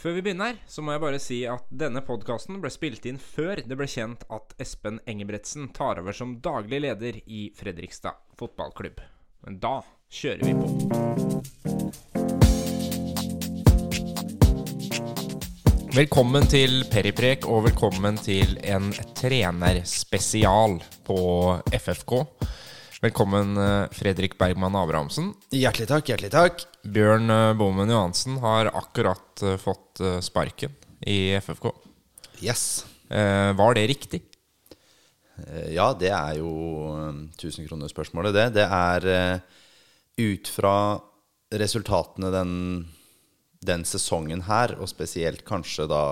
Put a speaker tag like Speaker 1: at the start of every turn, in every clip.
Speaker 1: Før vi begynner, så må jeg bare si at denne podkasten ble spilt inn før det ble kjent at Espen Engebretsen tar over som daglig leder i Fredrikstad fotballklubb. Men da kjører vi på. Velkommen til Periprek, og velkommen til en trenerspesial på FFK. Velkommen, eh, Fredrik Bergman Abrahamsen.
Speaker 2: Hjertelig takk, hjertelig takk.
Speaker 1: Bjørn Bommen Bomen Johansen har akkurat eh, fått eh, sparken i FFK.
Speaker 2: Yes.
Speaker 1: Eh, var det riktig?
Speaker 2: Eh, Ja, det er jo eh, 1000-kronerspørsmålet, det. Det er eh, ut fra resultatene den, den sesongen her, og spesielt kanskje da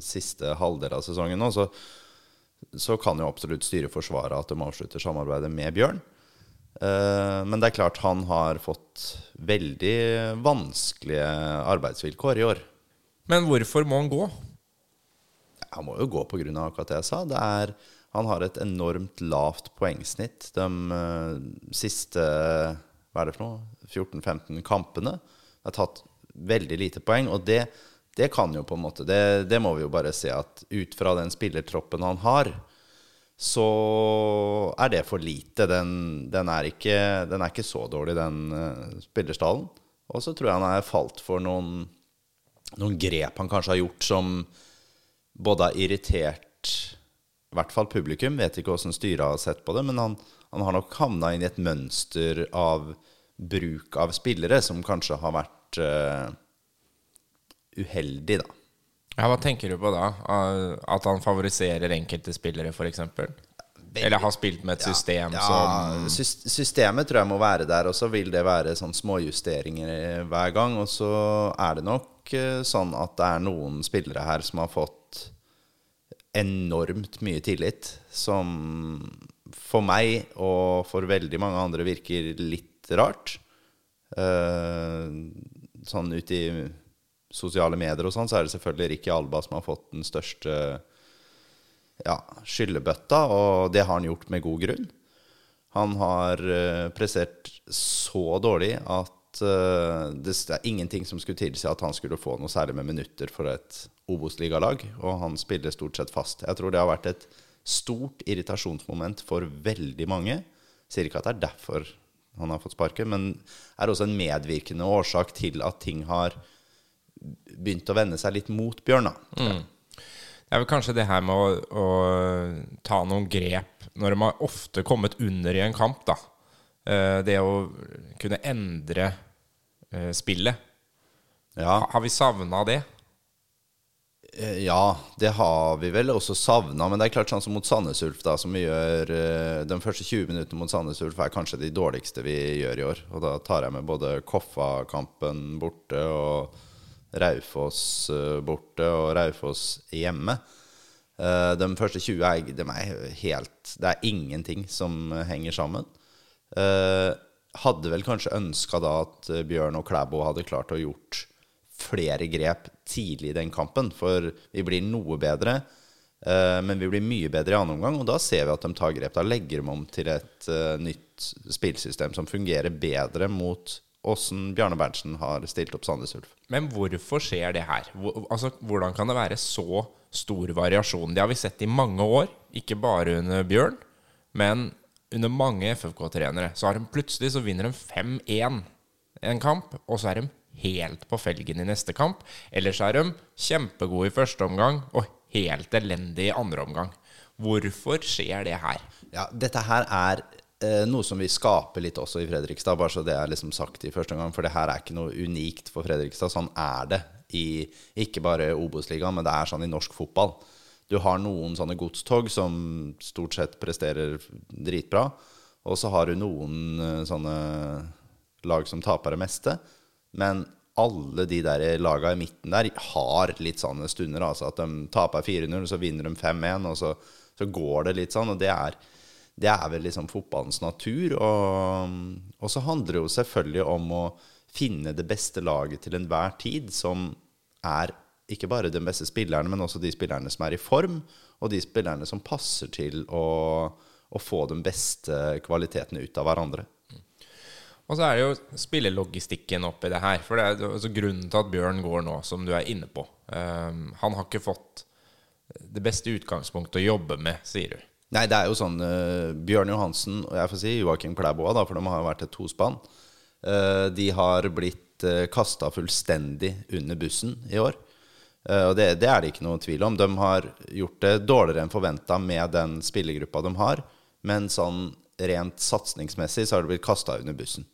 Speaker 2: siste halvdel av sesongen nå, så, så kan jo absolutt styret forsvare at de avslutter samarbeidet med Bjørn. Eh, Men det er klart han har fått veldig vanskelige arbeidsvilkår i år.
Speaker 1: Men hvorfor må han gå?
Speaker 2: Han må jo gå pga. akkurat det jeg sa. Det er, han har et enormt lavt poengsnitt de eh, siste hva er det for noe, 14-15 kampene. Det har tatt veldig lite poeng. Og det, det kan jo på en måte det, det må vi jo bare se at ut fra den spillertroppen han har, så er det for lite. Den, den, er, ikke, den er ikke så dårlig, den uh, spillerstallen. Og så tror jeg han er falt for noen, noen grep han kanskje har gjort som både har irritert i hvert fall publikum. Vet ikke hvordan styret har sett på det, men han, han har nok havna inn i et mønster av bruk av spillere som kanskje har vært uh, uheldig, da.
Speaker 1: Ja, Hva tenker du på da? Ah, At han favoriserer enkelte spillere, f.eks.? Eller har spilt med et system
Speaker 2: ja,
Speaker 1: som
Speaker 2: Systemet tror jeg må være der, og så vil det være sånn småjusteringer hver gang. Og så er det nok eh, sånn at det er noen spillere her som har fått enormt mye tillit, som for meg og for veldig mange andre virker litt rart. Eh, sånn ut i sosiale medier og sånn, så er det selvfølgelig Ricky Alba som har fått den største ja, skyllebøtta, og det har han gjort med god grunn. Han har pressert prestert så dårlig at eh, det er ingenting som skulle tilsi at han skulle få noe særlig med minutter for et Obos-ligalag, og han spiller stort sett fast. Jeg tror det har vært et stort irritasjonsmoment for veldig mange. Sier ikke at det er derfor han har fått sparken, men er også en medvirkende årsak til at ting har begynt å vende seg litt mot Bjørn. Da, Mm.
Speaker 1: Det er vel kanskje det her med å, å ta noen grep når de har ofte kommet under i en kamp, da. Eh, Det å kunne endre eh, spillet.
Speaker 2: Ja.
Speaker 1: Har vi savna det?
Speaker 2: Eh, Ja, det har vi vel også savna. Men det er klart sånn som mot Sandnes Ulf, da, som vi gjør De første 20 minuttene mot Sandnes Ulf er kanskje de dårligste vi gjør i år. Og da tar jeg med både Koffa-kampen borte og Raufoss eh, borte og Raufoss hjemme. Eh, De første 20 er, de er helt Det er ingenting som henger sammen. Eh, Hadde vel kanskje ønska da at Bjørn og Klæbo hadde klart å gjort flere grep tidlig i den kampen. For vi blir noe bedre, men vi blir mye bedre i annen omgang. Og da ser vi at de tar grep. Da legger de om til et nytt spillsystem som fungerer bedre mot åssen Bjarne Berntsen har stilt opp Sandnes Ulf.
Speaker 1: Men hvorfor skjer det her? Hvor, altså, hvordan kan det være så stor variasjon? Det har vi sett i mange år, ikke bare under Bjørn, men under mange FFK-trenere. Så har de plutselig så vinner de 5-1 en kamp, og så er de helt på felgen i neste kamp. Eller så er de kjempegode i første omgang og helt elendige i andre omgang. Hvorfor skjer det her?
Speaker 2: Ja, dette her er noe som vi skaper litt også i Fredrikstad, bare så det er liksom sagt i første omgang. For det her er ikke noe unikt for Fredrikstad. Sånn er det i ikke bare Obos-ligaen, men det er sånn i norsk fotball. Du har noen sånne godstog som stort sett presterer dritbra. Og så har du noen eh, sånne lag som taper det meste. Men alle de der laga i midten der har litt sånne stunder. Altså at de taper 4-0, så vinner de 5-1, og så, så går det litt sånn. Og det er, det er vel liksom fotballens natur. Og, og så handler det jo selvfølgelig om å finne det beste laget til enhver tid, som er ikke bare de beste spillerne, men også de spillerne som er i form, og de spillerne som passer til å, å få de beste kvalitetene ut av hverandre.
Speaker 1: Og så er det jo spillelogistikken oppi det her. For det er altså grunnen til at Bjørn går nå, som du er inne på. Um, han har ikke fått det beste utgangspunktet å jobbe med, sier du.
Speaker 2: Nei, det er jo sånn uh, Bjørn Johansen og jeg får si Joakim Klæboa, da, for de har jo vært et tospann. Uh, de har blitt uh, kasta fullstendig under bussen i år. Uh, og det, det, er det ikke noe tvil om. De har gjort det dårligere enn forventa med den spillergruppa de har. Men sånn rent satsingsmessig så har de blitt kasta under bussen.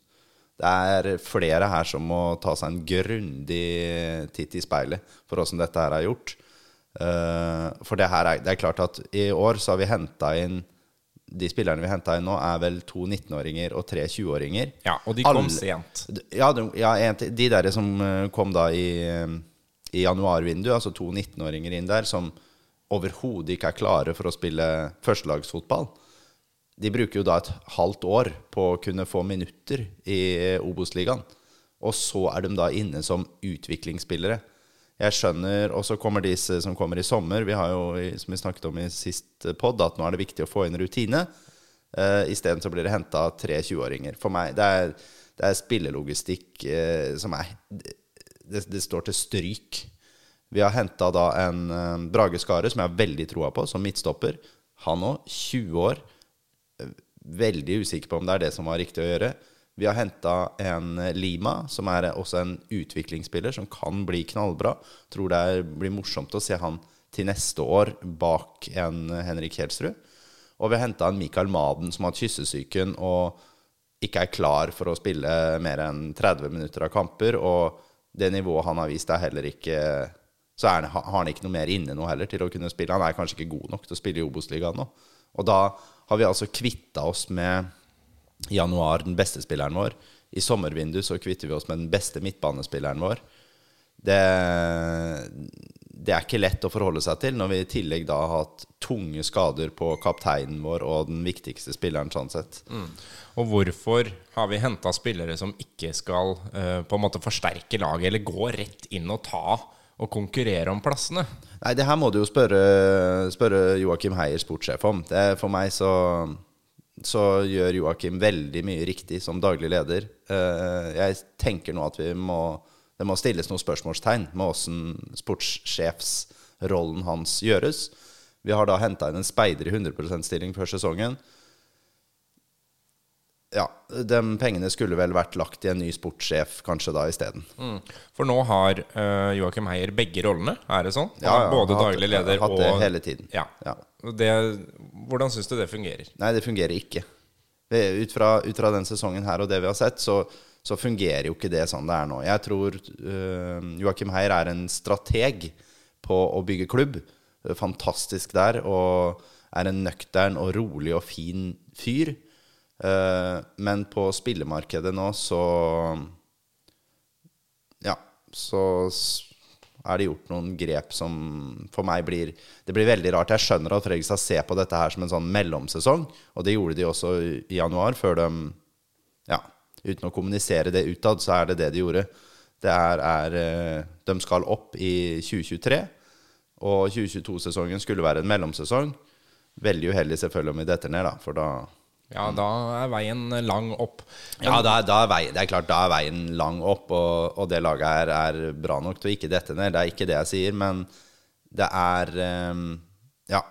Speaker 2: Det er flere her som må ta seg en grundig titt i speilet for åssen dette her er gjort. Uh, for det her er, det er klart at i år så har vi henta inn De spillerne vi henta inn nå, er vel to 19-åringer og tre 20-åringer.
Speaker 1: Ja, og de kom Alle, sent.
Speaker 2: Ja, de, ja, de der som eh, kom da i, i januarvinduet, altså to 19-åringer inn der, som overhodet ikke er klare for å spille førstelagsfotball de bruker jo da et halvt år på å kunne få minutter i Obos-ligaen. Og så er de da inne som utviklingsspillere. Jeg skjønner, Og så kommer disse som kommer i sommer. Vi har jo, som vi snakket om i sist pod, at nå er det viktig å få inn rutine. Uh, Isteden så blir det henta tre 20-åringer. For meg, det er, det er spillelogistikk uh, som er det, det, står til stryk. Vi har henta da en uh, Brage Skare, som jeg har veldig troa på, som midtstopper. Han òg, 20 år veldig usikker på om det er det som var riktig å gjøre. Vi har henta en Lima, som er også en utviklingsspiller som kan bli knallbra. Tror det blir morsomt å se han til neste år bak en Henrik Kjelsrud. Og vi har henta en Mikael Maden som har hatt kyssesyken og ikke er klar for å spille mer enn 30 minutter av kamper. Og det nivået han har vist, er heller ikke Så er, har han ikke noe mer inne nå heller til å kunne spille. Han er kanskje ikke god nok til å spille i Obos-ligaen nå. Og da har vi altså kvitta oss med januar den beste spilleren vår. I sommervindu så kvitter vi oss med den beste midtbanespilleren vår. Det, det, er ikke lett å forholde seg til når vi i tillegg da har hatt tunge skader på kapteinen vår og den viktigste spilleren sånn sett. Mm.
Speaker 1: Og hvorfor har vi henta spillere som ikke skal uh, på en måte forsterke laget, eller gå rett inn og ta og konkurrere om plassene?
Speaker 2: Nei, det her må du jo spørre, spørre Joakim Heier, sportssjef, om. Det, for meg så, så gjør Joakim veldig mye riktig som daglig leder. Eh, jeg tenker nå at vi må, det må stilles noen spørsmålstegn med åssen sportssjefsrollen hans gjøres. Vi har da henta inn en speider i 100 %-stilling før sesongen ja, de pengene skulle vel vært lagt i en ny sportssjef kanskje da isteden. Mm.
Speaker 1: For nå har uh, Joakim Heier begge rollene, er det sånn? Ja, ja Både hatt, daglig leder
Speaker 2: og Hatt det hele tiden.
Speaker 1: Ja. ja. Det, hvordan syns du det fungerer?
Speaker 2: Nei, det fungerer ikke. Ut fra, ut fra, den sesongen her og det vi har sett, så, så, fungerer jo ikke det sånn det er nå. Jeg tror uh, Joakim Heier er en strateg på å bygge klubb. Fantastisk der. Og er en nøktern og rolig og fin fyr. Eh, men på spillemarkedet nå så Ja, så er det gjort noen grep som for meg blir Det blir veldig rart. Jeg skjønner at Fredrikstad ser på dette her som en sånn mellomsesong, og det gjorde de også i januar, før de Ja, uten å kommunisere det utad, så er det det de gjorde. Det er, er eh, De skal opp i 2023, og 2022-sesongen skulle være en mellomsesong. Veldig uheldig selvfølgelig om vi detter ned, da, for da
Speaker 1: ja, da er veien lang opp.
Speaker 2: Men, ja, da, da er vei, det er klart, da er veien lang opp, og, og det laget her er bra nok til å ikke dette ned. Det er ikke det jeg sier, men det er um, Ja.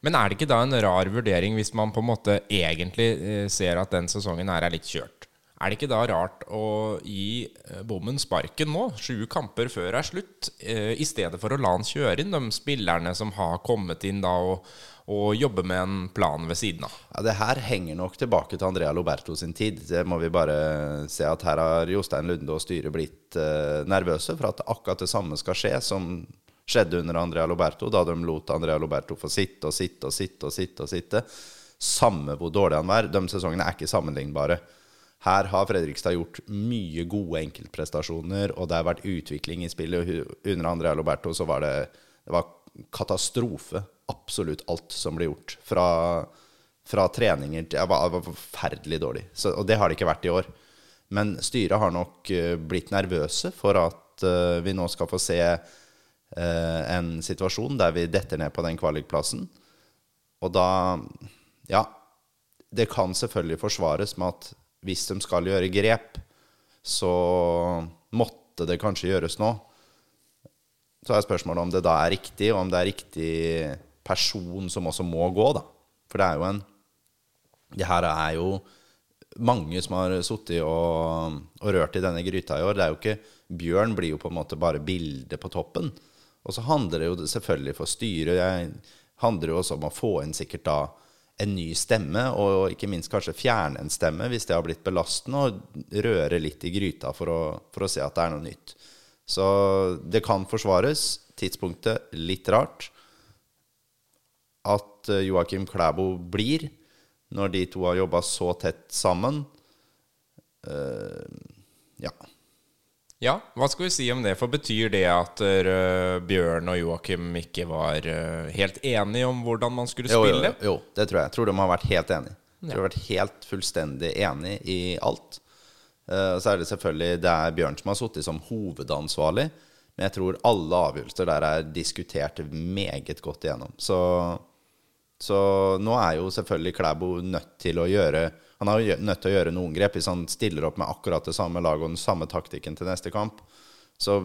Speaker 1: Men er det ikke da en rar vurdering hvis man på en måte egentlig eh, ser at den sesongen her er litt kjørt? Er det ikke da rart å gi eh, bommen sparken nå, sju kamper før er slutt, eh, i stedet for å la han kjøre inn de spillerne som har kommet inn da og og jobbe med en plan ved siden av.
Speaker 2: Ja, Det her henger nok tilbake til Andrea Loberto sin tid. Det må vi bare se at her har Jostein Lunde og styret blitt eh, nervøse for at akkurat det samme skal skje som skjedde under Andrea Loberto, da de lot Andrea Loberto få sitte og sitte og sitte og sitte. og sitte. Samme hvor dårlig han var. De sesongene er ikke sammenlignbare. Her har Fredrikstad gjort mye gode enkeltprestasjoner, og det har vært utvikling i spillet. Under Andrea Loberto så var det, det var katastrofe absolutt alt som ble gjort. Fra, fra treninger til Jeg var, var forferdelig dårlig. Så, og det har det ikke vært i år. Men styret har nok uh, blitt nervøse for at uh, vi nå skal få se uh, en situasjon der vi detter ned på den kvalikplassen. Og da Ja. Det kan selvfølgelig forsvares med at hvis de skal gjøre grep, så måtte det kanskje gjøres nå. Så er spørsmålet om det da er riktig, og om det er riktig person som også må gå, da. For det er jo en Det her er jo mange som har sittet og, og, rørt i denne gryta i år. Det er jo ikke Bjørn blir jo på en måte bare bildet på toppen. Og så handler det jo selvfølgelig for styret Det handler jo også om å få inn sikkert da en ny stemme, og ikke minst kanskje fjerne en stemme hvis det har blitt belastende, og røre litt i gryta for å, for å se at det er noe nytt. Så det kan forsvares. Tidspunktet litt rart. At eh, Joakim Klæbo blir, når de to har jobba så tett sammen uh, Ja.
Speaker 1: Ja, hva skal vi si om det? For betyr det at uh, Bjørn og Joakim ikke var uh, helt enige om hvordan man skulle spille?
Speaker 2: Jo, jo, jo, det tror jeg. Jeg tror de har vært helt enige. Ja. de har vært helt fullstendig enige i alt. Uh, så er det selvfølgelig det er Bjørn som har sittet som hovedansvarlig. Men jeg tror alle avgjørelser der er diskutert meget godt igjennom. Så, så nå er jo selvfølgelig Klæbo nødt til å gjøre han er jo nødt til å gjøre noen grep hvis han stiller opp med akkurat det samme laget og den samme taktikken til neste kamp. Så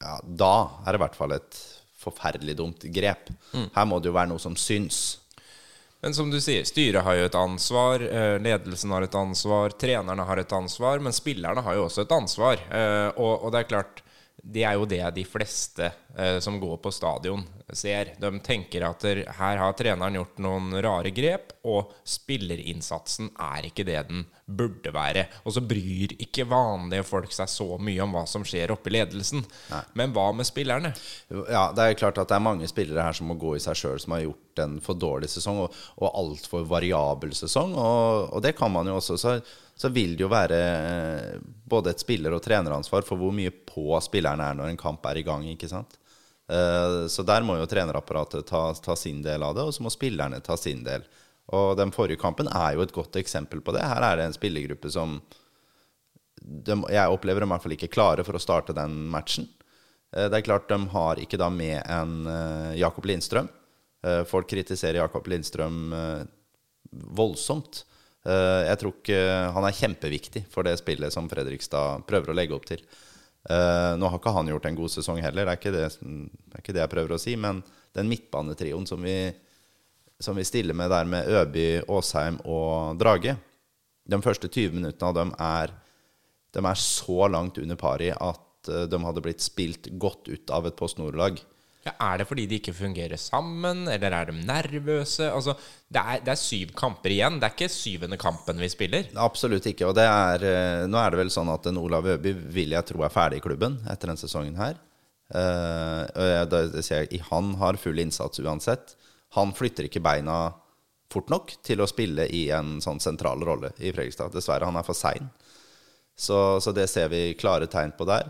Speaker 2: ja, da er det i hvert fall et forferdelig dumt grep. Mm. Her må det jo være noe som syns.
Speaker 1: Men som du sier, styret har jo et ansvar, eh, ledelsen har et ansvar, trenerne har et ansvar, men spillerne har jo også et ansvar. Eh, og, og det er klart, det er jo det de fleste eh, som går på stadion, ser. De tenker at her har treneren gjort noen rare grep, og spillerinnsatsen er ikke det den burde være. Og så bryr ikke vanlige folk seg så mye om hva som skjer oppe i ledelsen. Nei. Men hva med spillerne?
Speaker 2: Ja, Det er klart at det er mange spillere her som må gå i seg sjøl, som har gjort en for dårlig sesong, og, og altfor variabel sesong. Og, og, det kan man jo også. Så, så vil det jo være eh, både et spiller- og treneransvar for hvor mye på spillerne er når en kamp er i gang. ikke sant? Eh, så der må jo trenerapparatet ta, ta, sin del av det, og så må spillerne ta sin del. Og den forrige kampen er jo et godt eksempel på det. Her er det en spillergruppe som de, Jeg opplever dem i hvert fall ikke klare for å starte den matchen. Eh, det er klart de har ikke da med en Jakob Lindstrøm. Folk kritiserer Jakob Lindstrøm voldsomt. Jeg tror ikke Han er kjempeviktig for det spillet som Fredrikstad prøver å legge opp til. Uh, nå har ikke han gjort en god sesong heller, det er ikke det, det, er ikke det jeg prøver å si. Men den midtbanetrioen som vi, som vi stiller med der med Øby, Aasheim og Drage De første 20 minuttene av dem er, de er så langt under pari at uh, de hadde blitt spilt godt ut av et Post Nord-lag.
Speaker 1: Ja, er det fordi de ikke fungerer sammen, eller er de nervøse? Altså, det er, det er, syv kamper igjen. Det er ikke syvende kampen vi spiller.
Speaker 2: Absolutt ikke. Og er, eh, nå er det vel sånn at en Olav Øby vil jeg tro er ferdig i klubben etter denne sesongen her. Uh, det, det jeg, Han har full innsats uansett. Han flytter ikke beina fort nok til å spille i en sånn sentral rolle i Fredrikstad. Dessverre, han er for sein. Så, så det ser vi klare tegn på der.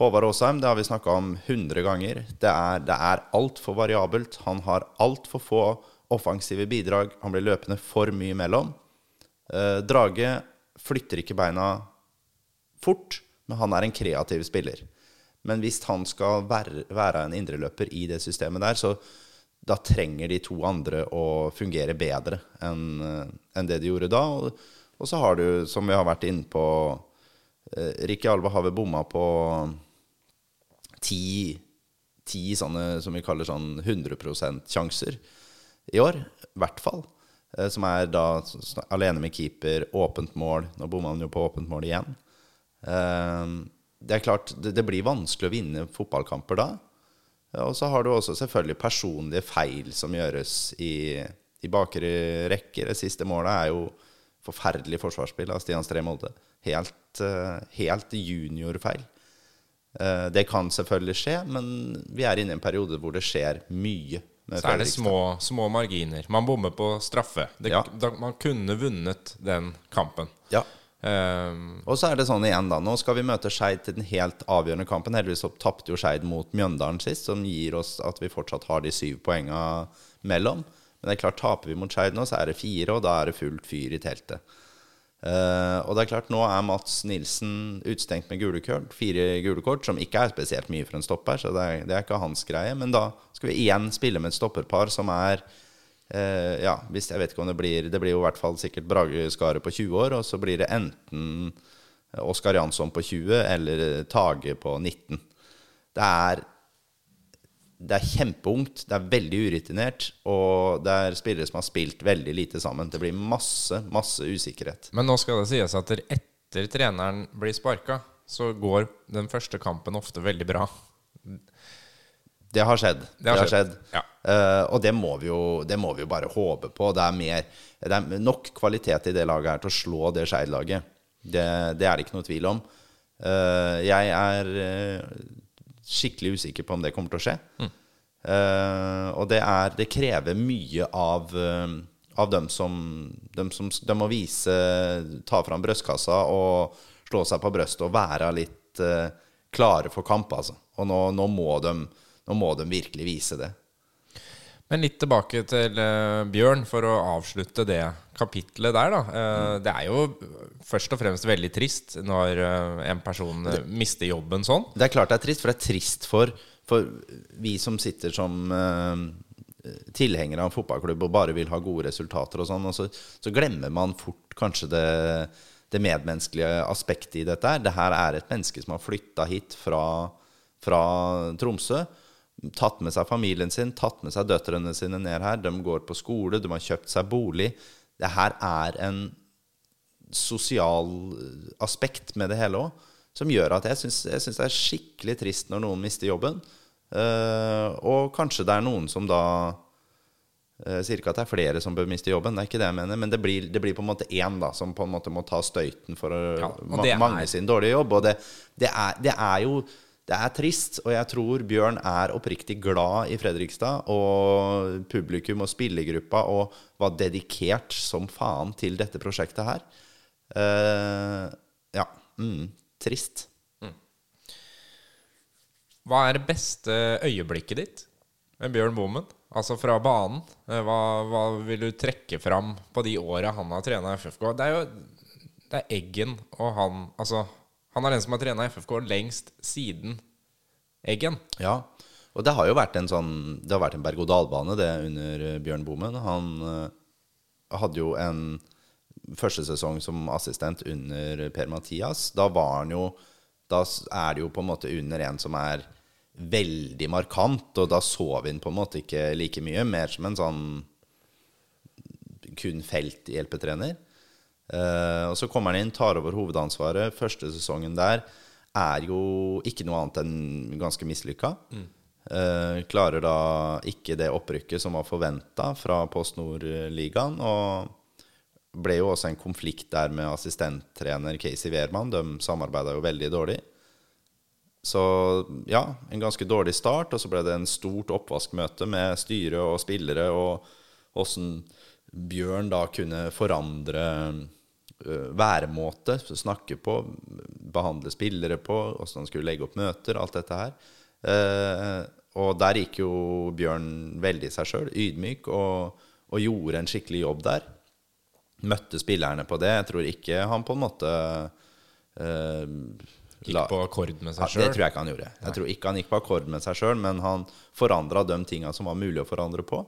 Speaker 2: Håvard Aasheim det har vi snakka om 100 ganger. Det er, det er altfor variabelt. Han har altfor få offensive bidrag. Han blir løpende for mye mellom. Eh, Drage flytter ikke beina fort, men han er en kreativ spiller. Men hvis han skal være, være en indreløper i det systemet der, så da trenger de to andre å fungere bedre enn eh, en det de gjorde da. Og, og, så har du, som vi har vært inne på eh, Rikke Alva har vel bomma på ti, ti sånne som vi kaller sånn 100% sjanser i år. I hvert fall. Eh, som er da alene med keeper, åpent mål. Nå bomma han jo på åpent mål igjen. Eh, det er klart, det blir vanskelig å vinne fotballkamper da. Og så har du også selvfølgelig personlige feil som gjøres i, i bakre rekker. Det siste målet er jo forferdelig forsvarsspill av Stian Stree Molde. Helt, eh, helt juniorfeil. Eh, det kan selvfølgelig skje, men vi er inne i en periode hvor det skjer mye.
Speaker 1: Så er det små, små marginer. Man bommer på straffe. Det, ja. da, man kunne vunnet den kampen.
Speaker 2: Ja. Um, og så er det sånn igjen, da. Nå skal vi møte Skeid til den helt avgjørende kampen. Heldigvis tapte jo Skeid mot Mjøndalen sist, som gir oss at vi fortsatt har de syv poenga mellom. Men det er klart, taper vi mot Skeid nå, så er det fire, og da er det fullt fyr i teltet. Uh, og det er klart, nå er Mats Nilsen utstengt med gule kort, fire gule kort, som ikke er spesielt mye for en stopper, så det er, det er, ikke hans greie. Men da skal vi igjen spille med et stopperpar som er uh, Ja, hvis jeg vet ikke om det blir Det blir jo i hvert fall sikkert Brage Skaret på 20 år, og så blir det enten Oskar Jansson på 20 eller Tage på 19. Det er det er kjempeungt, det er veldig urutinert, og det er spillere som har spilt veldig lite sammen. Det blir masse, masse usikkerhet.
Speaker 1: Men nå skal det sies at etter treneren blir sparka, så går den første kampen ofte veldig bra.
Speaker 2: Det har skjedd.
Speaker 1: Det har skjedd. Ja.
Speaker 2: Uh, og det må, jo, det må, vi jo, bare håpe på. Det er, mer, det er nok kvalitet i det laget her til å slå det Skeid-laget. Det, det, er det ikke noe tvil om. Uh, jeg er uh, skikkelig usikker på om det kommer til å skje. Mm. Uh, og det, er, det krever mye av, uh, av dem, som, dem som De må vise Ta fram brystkassa og slå seg på brystet og være litt uh, klare for kamp, altså. Og nå, nå, må de, nå må de virkelig vise det.
Speaker 1: Men litt tilbake til uh, Bjørn, for å avslutte det kapitlet der, da. Uh, mm. Det er jo først og fremst veldig trist når uh, en person det, mister jobben sånn.
Speaker 2: Det er klart det er trist, for det er trist for, for vi som sitter som tilhengere av fotballklubb og bare vil ha gode resultater og sånn, og så, så glemmer man fort kanskje det, det medmenneskelige aspektet i dette. Det her er et menneske som har flytta hit fra, fra Tromsø tatt med seg familien sin, tatt med seg døtrene sine ned her. De går på skole, de har kjøpt seg bolig. Det her er en sosial aspekt med det hele òg, som gjør at jeg syns det er skikkelig trist når noen mister jobben. Uh, og kanskje det er noen som da uh, sier ikke at det er flere som bør miste jobben, det er ikke det jeg mener, men det blir, det blir på en måte én da, som på en måte må ta støyten for ja, ma mange sin dårlige jobb. Og det, det, er, det er jo det er trist, og jeg tror Bjørn er oppriktig glad i Fredrikstad. Og publikum og spillergruppa og var dedikert som faen til dette prosjektet her. Uh, ja. Mm, trist. Mm.
Speaker 1: Hva er det beste øyeblikket ditt med Bjørn Bommen? Altså fra banen. Eh, hva, hva vil du trekke fram på de åra han har trena FFK? Det er jo det er Eggen og han Altså han er den som har trena FFK lengst siden Eggen.
Speaker 2: Ja, og det har jo vært en sånn Det har vært en berg-og-dal-bane, det, under eh, Bjørn Bomen. Han uh, hadde jo en første sesong som assistent under Per-Mathias. Da var han jo Da er det jo på en måte under en som er veldig markant, og da så vi han på en måte ikke like mye. Mer som en sånn kun felthjelpetrener. Uh, og så kommer han inn, tar over hovedansvaret. Første sesongen der er jo ikke noe annet enn ganske mislykka. Mm. Eh, klarer da ikke det opprykket som var forventa fra Post Nord-ligaen. Og ble jo også en konflikt der med assistenttrener Casey Wehrmann. De samarbeida jo veldig dårlig. Så ja, en ganske dårlig start. Og så ble det en stort oppvaskmøte med styre og spillere, og åssen Bjørn da kunne forandre væremåte, snakke på, behandle spillere på, åssen han skulle legge opp møter, alt dette her. Eh, og der gikk jo Bjørn veldig seg sjøl, ydmyk, og, og, gjorde en skikkelig jobb der. Møtte spillerne på det. Jeg tror ikke han på en måte uh,
Speaker 1: Gikk på akkord med seg sjøl?
Speaker 2: Ja, det tror jeg ikke han gjorde. Jeg tror ikke han gikk på akkord med seg sjøl, men han forandra de tinga som var mulig å forandre på.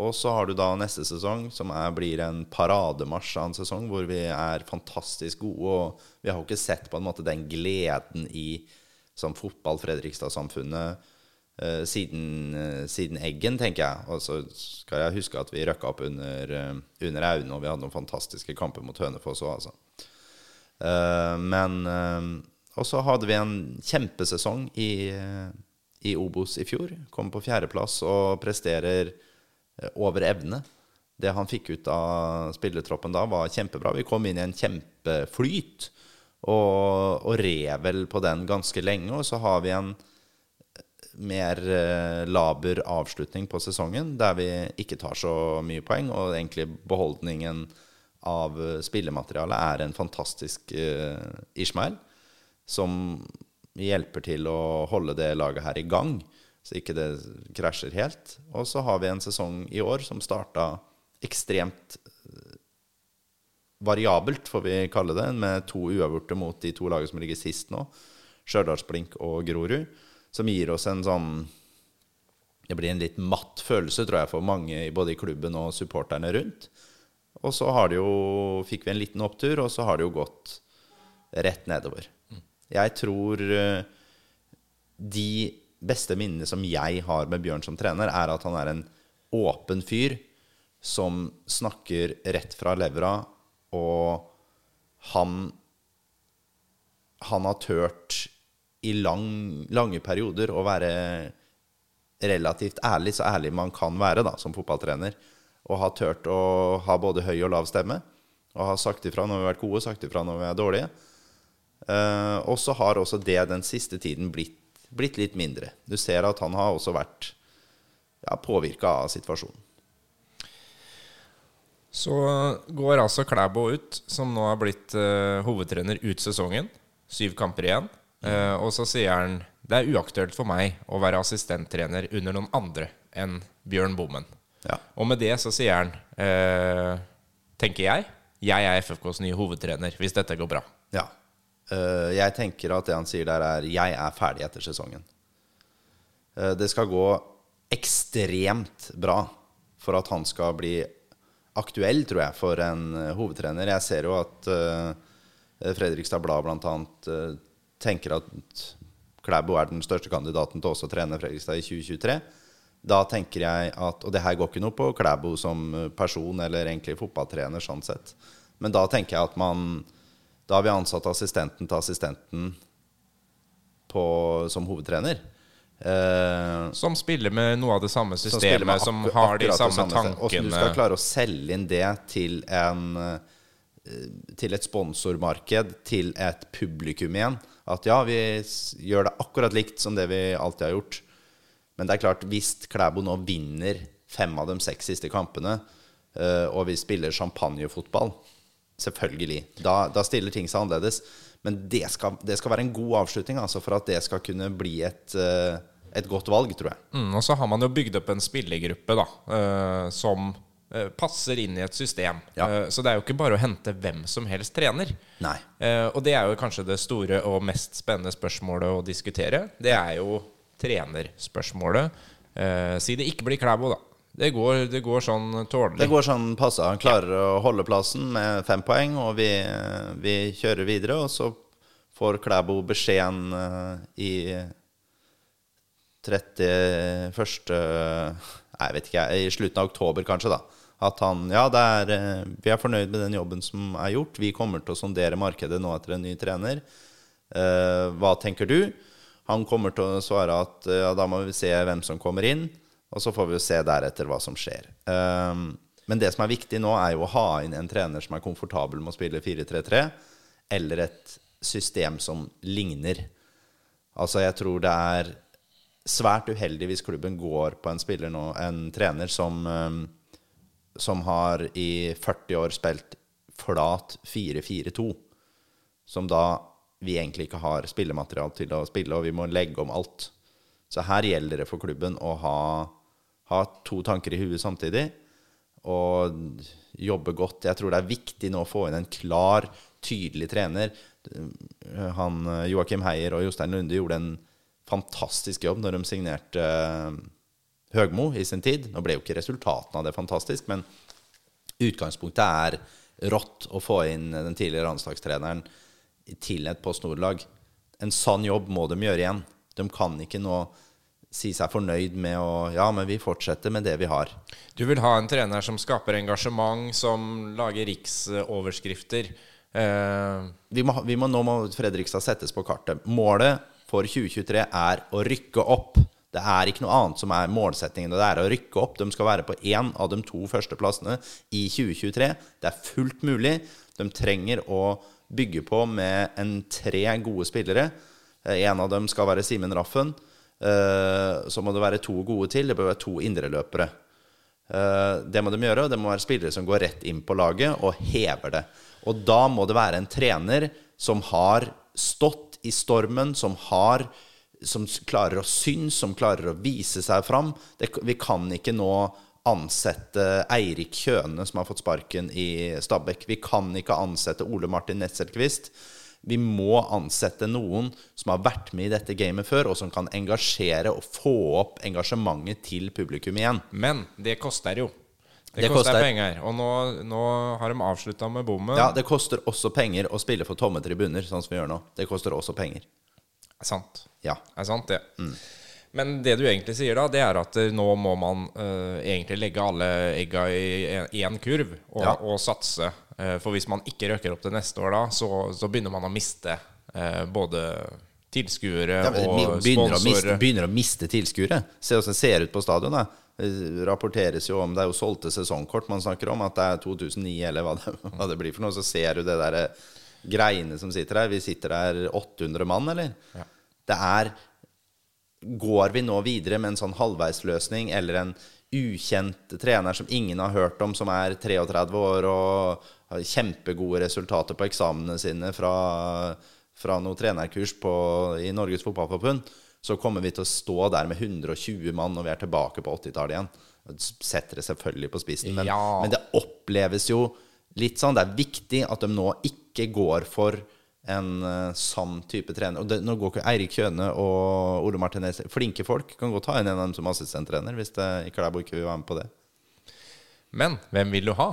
Speaker 2: Og så har du da neste sesong, som er, blir en parademarsj av en sesong, hvor vi er fantastisk gode. Og vi har jo ikke sett på en måte den gleden i som fotball Fredrikstad-samfunnet eh, siden, eh, siden, Eggen, tenker jeg. Og så skal jeg huske at vi røkka opp under, eh, under Aune, og vi hadde noen fantastiske kamper mot Hønefoss òg, altså. Eh, men eh, Og så hadde vi en kjempesesong i, i Obos i fjor. Kom på fjerdeplass og presterer Eh, over evne. Det han fikk ut av spillertroppen da, var kjempebra. Vi kom inn i en kjempeflyt og, og rev vel på den ganske lenge. Og så har vi en mer eh, laber avslutning på sesongen, der vi ikke tar så mye poeng, og egentlig beholdningen av spillematerialet er en fantastisk Ishmael, som hjelper til å holde det laget her i gang så ikke det krasjer helt. Og så har vi en sesong i år som starta ekstremt eh, variabelt, får vi kalle det, med to uavgjorte mot de to lagene som ligger sist nå, Stjørdalsblink og Grorud, som gir oss en sånn det blir en litt matt følelse, tror jeg, for mange både i klubben og supporterne rundt. Og så har det jo, fikk vi en liten opptur, og så har det jo gått rett nedover. Jeg tror eh, de beste minnene som jeg har med Bjørn som trener, er at han er en åpen fyr som snakker rett fra levra, og han Han har turt i lang, lange perioder å være relativt ærlig, så ærlig man kan være da, som fotballtrener. Og har turt å ha både høy og lav stemme. Og har sagt ifra når vi har vært gode, sagt ifra når vi er dårlige. Uh, og så har også det den siste tiden blitt, blitt litt mindre. Du ser at han har også vært ja, påvirka av situasjonen.
Speaker 1: Så går altså Klæbo ut, som nå har blitt uh, hovedtrener ut sesongen. Syv kamper igjen. Uh, og så sier han det er uaktuelt for meg å være assistenttrener under noen andre enn Bjørn Bommen.
Speaker 2: Ja.
Speaker 1: Og med det så sier han, uh, tenker jeg, jeg er FFKs nye hovedtrener hvis dette går bra.
Speaker 2: Ja. Eh, jeg tenker at det han sier der, er 'jeg er ferdig etter sesongen'. Eh, det skal gå ekstremt bra for at han skal bli aktuell, tror jeg, for en eh, hovedtrener. Jeg ser jo at Fredrikstad Blad bl.a. Uh, tenker at Klæbo er den største kandidaten til også å trene Fredrikstad i 2023. Da tenker jeg at Og det her går ikke noe på Klæbo som person eller egentlig fotballtrener, sånn sett. Men da tenker jeg at man Da har vi ansatt assistenten til assistenten på, som hovedtrener. Eh,
Speaker 1: Som spiller med noe av det samme systemet, som,
Speaker 2: som
Speaker 1: har de
Speaker 2: samme,
Speaker 1: samme
Speaker 2: tankene. Hvordan du skal klare å selge inn det til en eh, til et sponsormarked, til et publikum igjen. At ja, vi gjør det akkurat likt som det vi alltid har gjort. Men det er klart, hvis Klæbo nå vinner fem av de seks siste kampene, eh, og vi spiller champagnefotball, selvfølgelig, da, da stiller ting seg annerledes. Men det skal, det skal være en god avslutning altså, for at det skal kunne bli et, eh, et godt valg, tror jeg.
Speaker 1: Mm, og så har man jo bygd opp en spillergruppe da, eh, som eh, passer inn i et system.
Speaker 2: Ja.
Speaker 1: Så det er jo ikke bare å hente hvem som helst trener.
Speaker 2: Nei.
Speaker 1: Og det er jo kanskje det store og mest spennende spørsmålet å diskutere. Det er jo trenerspørsmålet. Si det ikke blir Klæbo, da. Det går, det går sånn tålelig.
Speaker 2: Det går sånn passe. Han klarer å holde plassen med fem poeng, og vi, vi kjører videre. Og så får Klæbo beskjeden eh, i 31. Jeg vet ikke, i slutten av oktober kanskje, da. At han Ja, er, eh, vi er fornøyd med den jobben som er gjort. Vi kommer til å sondere markedet nå etter en ny trener. Eh, hva tenker du? Han kommer til å svare at ja, da må vi se hvem som kommer inn, og så får vi jo se deretter hva som skjer. Um, men det som er viktig nå, er jo å ha inn en trener som er komfortabel med å spille 4-3-3, eller et system som ligner. Altså, jeg tror det er svært uheldig hvis klubben går på en spiller nå, en trener som, um, som har i 40 år spilt flat 4-4-2 som da vi egentlig ikke har spillemateriale til å spille, og vi må legge om alt. Så her gjelder det for klubben å ha, ha to tanker i huet samtidig og jobbe godt. Jeg tror det er viktig nå å få inn en klar, tydelig trener. Han, Joakim Heier og Jostein Lunde gjorde en fantastisk jobb når de signerte eh, Høgmo i sin tid. Nå ble jo ikke resultatene av det fantastisk, men utgangspunktet er rått å få inn den tidligere landslagstreneren til et Post Nord-lag. En sann jobb må de gjøre igjen. De kan ikke nå si seg fornøyd med å Ja, men vi fortsetter med det vi har.
Speaker 1: Du vil ha en trener som skaper engasjement, som lager riksoverskrifter. Eh,
Speaker 2: Vi må, vi må, nå må Fredrikstad settes på kartet. Målet for 2023 er å rykke opp. Det er ikke noe annet som er målsettingen. Det er å rykke opp. De skal være på én av de to førsteplassene i 2023. Det er fullt mulig. De trenger å bygge på med en tre gode spillere. Eh, En av dem skal være Simen Raffen. Eh, Så må det være to gode til. Det bør være to indreløpere. Eh, Det må de gjøre, og det må være spillere som går rett inn på laget og hever det. Og da må det være en trener som har stått i stormen, som har som klarer å synes, som klarer å vise seg fram. Det, vi kan ikke nå ansette Eirik Kjøne, som har fått sparken i Stabæk. Vi kan ikke ansette Ole Martin Netzelquist. Vi må ansette noen som har vært med i dette gamet før, og som kan engasjere og få opp engasjementet til publikum igjen.
Speaker 1: Men det koster jo. Det,
Speaker 2: Det
Speaker 1: koster,
Speaker 2: koster.
Speaker 1: penger. Og nå, nå har de avslutta med bommen.
Speaker 2: Ja, det koster også penger å spille for tomme tribuner, sånn som vi gjør nå. Det koster også penger.
Speaker 1: Er sant.
Speaker 2: Ja.
Speaker 1: Er sant, det.
Speaker 2: Mm.
Speaker 1: Men det du egentlig sier da, det er at eh, nå må man uh, egentlig legge alle egga i én kurv og,
Speaker 2: Ja.
Speaker 1: og satse. Uh, for hvis man ikke røkker opp til neste år da, så, så begynner man å miste uh, både tilskuere
Speaker 2: Ja,
Speaker 1: og
Speaker 2: begynner, å miste, begynner å miste tilskuere. Se hvordan det ser ut på stadion. da. Det rapporteres jo om Det er jo solgte sesongkort man snakker om. At det er 2009 eller hva det, hva det blir for noe. Så ser du det der greiene som sitter her. Vi sitter der 800 mann, eller? Det er Går vi nå videre med en sånn halvveisløsning eller en ukjent trener som ingen har hørt om, som er 33 år og har kjempegode resultater på eksamene sine fra, fra noe trenerkurs på, i Norges Fotballforbund, så kommer vi til å stå der med 120 mann når vi er tilbake på 80-tallet igjen. Setter det selvfølgelig på spissen, men,
Speaker 1: Ja.
Speaker 2: men det oppleves jo litt sånn. Det er viktig at de nå ikke går for en uh, sann type trener. Og det, nå går ikke Eirik Kjøne og Ole Martinez Flinke folk. Kan godt ta en en av dem som assistenttrener hvis det, Klæbo ikke vil være med på det.
Speaker 1: Men hvem vil du ha?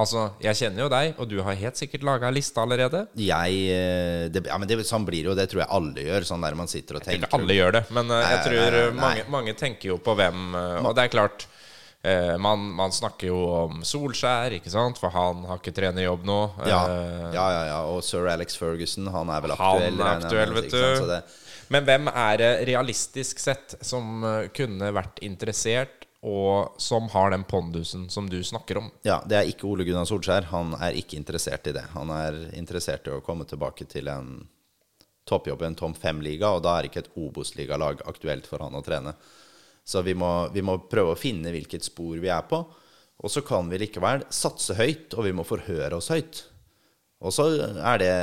Speaker 1: Altså, jeg kjenner jo deg, og du har helt sikkert laga ei liste allerede.
Speaker 2: Jeg eh, det, ja, men det, Sånn blir det jo. Det tror jeg alle gjør. Sånn der man sitter og tenker
Speaker 1: Ikke
Speaker 2: tenker
Speaker 1: alle gjør det, men eh, jeg tror
Speaker 2: nei, nei, nei.
Speaker 1: Mange, mange tenker jo på hvem Og det er klart eh, man, man snakker jo om Solskjær, ikke sant? For han har ikke trenerjobb nå.
Speaker 2: ja,
Speaker 1: Eh,
Speaker 2: ja, ja, ja. Og sir Alex Ferguson, han er vel
Speaker 1: Han er aktuell, vet du. Men hvem er det realistisk sett som eh, kunne vært interessert, og som har den pondusen som du snakker om?
Speaker 2: Ja, det er ikke Ole Gunnar Solskjær. Han er ikke interessert i det. Han er interessert i å komme tilbake til en toppjobb i en Tom 5-liga, og da er ikke et Obos-ligalag aktuelt for han å trene. Så vi må, vi må prøve å finne hvilket spor vi er på. Og så kan vi likevel satse høyt, og vi må forhøre oss høyt. Og så, det,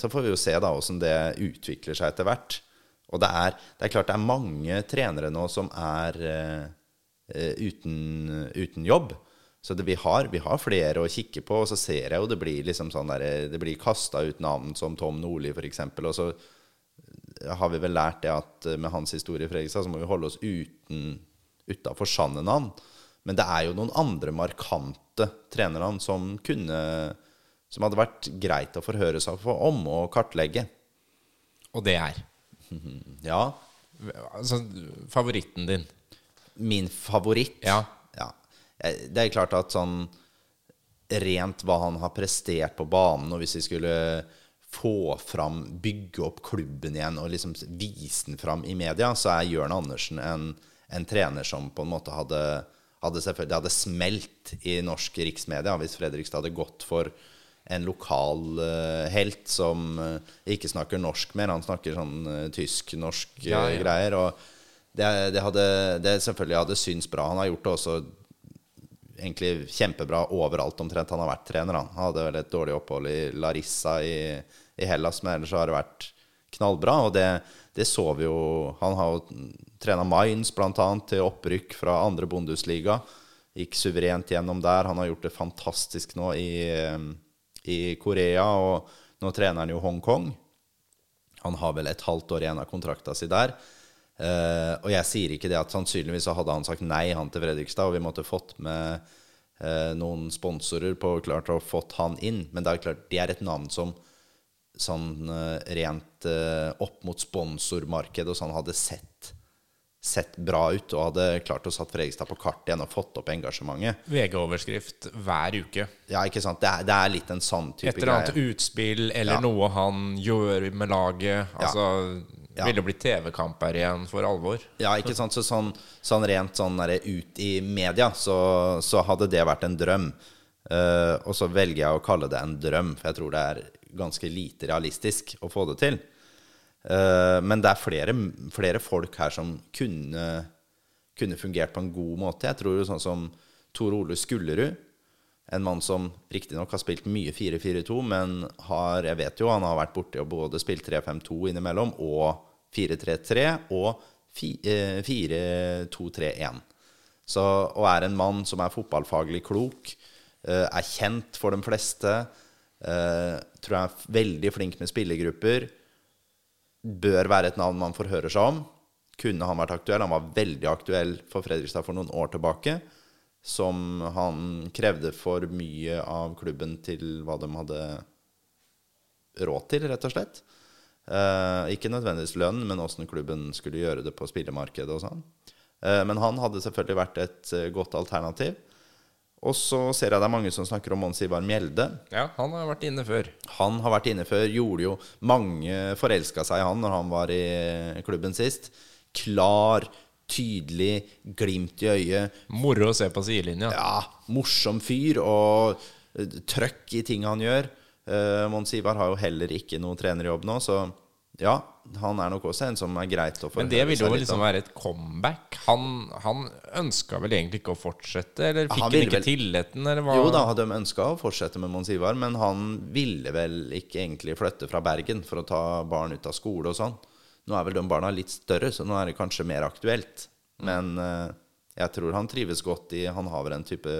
Speaker 2: så får vi jo se da hvordan det utvikler seg etter hvert. Og det er, det er klart det er mange trenere nå som er eh, uten, uten jobb. Så det, vi, har, vi har flere å kikke på, og så ser jeg jo det blir liksom sånn der, det blir kasta ut navn som Tom Nordli f.eks. Og så har vi vel lært det at eh, med hans historie i Fredrikstad, så må vi holde oss uten utafor sanne han. Men det er jo noen andre markante trenernavn som kunne Som hadde vært greit å forhøre seg om og kartlegge.
Speaker 1: Og det er
Speaker 2: Ja,
Speaker 1: altså, favoritten din.
Speaker 2: min favoritt
Speaker 1: Ja.
Speaker 2: Ja. Eh, Det er klart at sånn rent hva han har prestert på banen, og hvis vi skulle få fram, bygge opp klubben igjen og liksom vise den fram i media, så er Jørn Andersen en, en trener som på en måte hadde, hadde selvfølgelig, Det hadde smelt i norsk riksmedia hvis Fredrikstad hadde gått for en lokal uh, helt som uh, ikke snakker norsk mer. Han snakker sånn uh, tysk-norsk eh,
Speaker 1: Ja, ja.
Speaker 2: greier. Og det, det hadde det selvfølgelig hadde syntes bra. Han har gjort det også egentlig kjempebra overalt omtrent han har vært trener. Han Han hadde vel et dårlig opphold i Larissa i, i Hellas, men ellers har det vært knallbra. Og det, det så vi jo Han har jo trena Mainz bl.a. til opprykk fra andre Bundesliga. Gikk suverent gjennom der. Han har gjort det fantastisk nå i, eh, i Korea, og nå trener han jo Hongkong. Han har vel et halvt år igjen av kontrakta si der. Uh, og jeg sier ikke det at sannsynligvis så hadde han sagt nei han til Fredrikstad, og vi måtte fått med uh, noen sponsorer på klart å fått han inn. Men det er klart, det er et navn som sånn eh, rent eh, opp mot sponsormarkedet og sånn hadde sett, sett bra ut, og hadde klart å satt Fredrikstad på kartet igjen og fått opp engasjementet.
Speaker 1: VG-overskrift hver uke.
Speaker 2: Ja, ikke sant? Det er, det er litt en sånn type greie.
Speaker 1: Et eller annet
Speaker 2: greie.
Speaker 1: utspill eller
Speaker 2: Ja.
Speaker 1: noe han gjør med laget. Altså
Speaker 2: Ja.
Speaker 1: Vil Ville bli TV-kamper igjen for alvor?
Speaker 2: Ja, ikke sant? Så sånn, sånn rent sånn der ut i media, så, så hadde det vært en drøm. Uh, og så velger jeg å kalle det en drøm, for jeg tror det er ganske lite realistisk å få det til. Eh, men det er flere, flere folk her som kunne, kunne fungert på en god måte. Jeg tror jo sånn som Tor Ole Skullerud, en mann som riktignok har spilt mye 4-4-2, men har, jeg vet jo han har vært borti og både spilt 3-5-2 innimellom og 4-3-3 og eh, 4-2-3-1. Så, og er en mann som er fotballfaglig klok, eh, er kjent for de fleste, Eh, tror jeg er veldig flink med spillergrupper. Bør være et navn man får høre seg om. Kunne han vært aktuell? Han var veldig aktuell for Fredrikstad for noen år tilbake. Som han krevde for mye av klubben til hva de hadde råd til, rett og slett. Uh, ikke nødvendigvis lønn, men åssen klubben skulle gjøre det på spillemarkedet og sånn. Uh, men han hadde selvfølgelig vært et godt alternativ. Og så ser jeg det er mange som snakker om Mons Ivar Mjelde.
Speaker 1: Ja, han har vært inne før.
Speaker 2: Han har vært inne før, gjorde jo Mange forelska seg i han når han var i klubben sist. Klar, tydelig, glimt i øyet.
Speaker 1: Moro å se på sidelinja.
Speaker 2: Ja, morsom fyr og eh, trøkk i ting han gjør. Uh, Mons Ivar har jo heller ikke noe trenerjobb nå, så ja, han er nok også en som er greit å få
Speaker 1: Men det ville jo liksom være et comeback. Han, han ønska vel egentlig ikke å fortsette, eller fikk
Speaker 2: han
Speaker 1: han, ikke
Speaker 2: vel-
Speaker 1: tilliten, eller hva?
Speaker 2: Jo da, de ønska å fortsette med Mons Ivar, men han ville vel ikke egentlig flytte fra Bergen for å ta barn ut av skole og sånn. Nå er vel de barna litt større, så nå er det kanskje mer aktuelt. Men uh, jeg tror han trives godt i Han har vel en type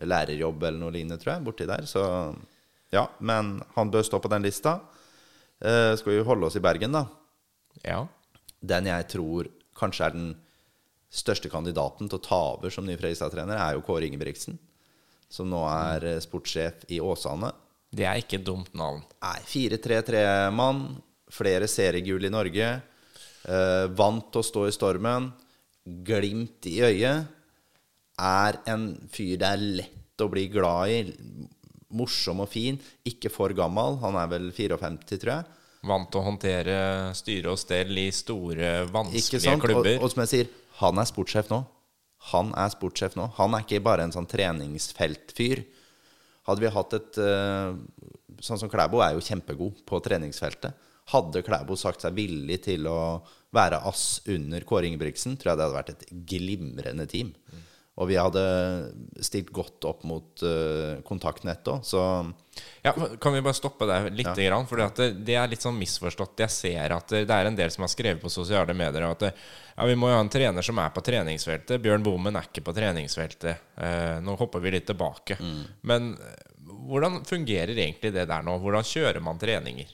Speaker 2: lærerjobb eller noe lignende, tror jeg, borti der. Så ja, men han bør stå på den lista. Eh, skal vi holde oss i Bergen, da?
Speaker 1: Ja.
Speaker 2: Den jeg tror kanskje er den største kandidaten til å ta over som ny Fredrikstad-trener, er jo Kåre Ingebrigtsen. Som nå er eh, sportssjef i Åsane.
Speaker 1: Det er ikke et dumt navn.
Speaker 2: Nei, 4-3-3-mann. Flere seriegull i Norge. Uh, vant til å stå i stormen. Glimt i øyet. Er en fyr det er lett å bli glad i. Morsom og fin. Ikke for gammel. Han er vel 54, tror jeg.
Speaker 1: Vant til å håndtere styre og stell i store, vanskelige
Speaker 2: klubber. Og, og som jeg sier, han er sportssjef nå. Han er sportssjef nå. Han er ikke bare en sånn treningsfeltfyr. Hadde vi hatt et eh, Sånn som Klæbo er jo kjempegod på treningsfeltet. Hadde Klæbo sagt seg villig til å være ass under Kåre Ingebrigtsen, tror jeg det hadde vært et glimrende team. Og vi hadde stilt godt opp mot uh, kontaktnett òg, så
Speaker 1: Ja, kan vi bare stoppe der litt? Grann, for det, det er litt sånn misforstått. Jeg ser at det, det er en del som har skrevet på sosiale medier at det, ja, vi må jo ha en trener som er på treningsfeltet. Bjørn Bomen er ikke på treningsfeltet. Eh, nå hopper vi litt tilbake. Men eh, hvordan fungerer egentlig det der nå? Hvordan kjører man treninger?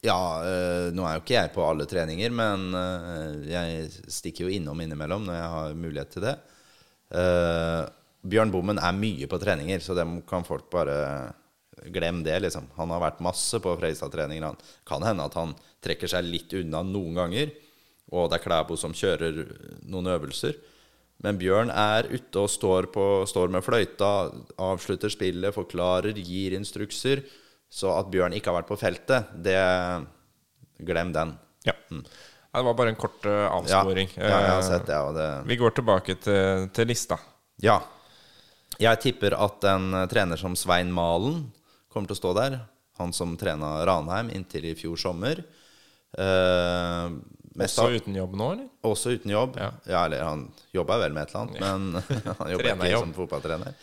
Speaker 2: Ja, øh, nå er jo ikke jeg på alle treninger, men øh, jeg stikker jo innom innimellom når jeg har mulighet til det. Eh, Bjørn Bommen er mye på treninger, så dem kan folk bare glemme det, liksom. Han har vært masse på Freistad-treninger. Han kan hende at han trekker seg litt unna noen ganger, og det er Klæbo som kjører noen øvelser. Men Bjørn er ute og står, på, står med fløyta, avslutter spillet, forklarer, gir instrukser. Så at Bjørn ikke har vært på feltet, det Glem den.
Speaker 1: Ja. Det var bare en kort
Speaker 2: uh,
Speaker 1: avsporing.
Speaker 2: ja, jeg har
Speaker 1: Eh,
Speaker 2: sett det. Det
Speaker 1: Vi går tilbake til, til lista.
Speaker 2: Ja. Jeg tipper at en eh, trener som Svein Malen kommer til å stå der. Han som trena Ranheim inntil i fjor sommer. Uh,
Speaker 1: Også
Speaker 2: av-
Speaker 1: uten jobb nå, eller?
Speaker 2: også uten jobb.
Speaker 1: Ja.
Speaker 2: Ja, eller han jobba vel med et eller annet, men han jobber ikke
Speaker 1: jobb.
Speaker 2: som fotballtrener.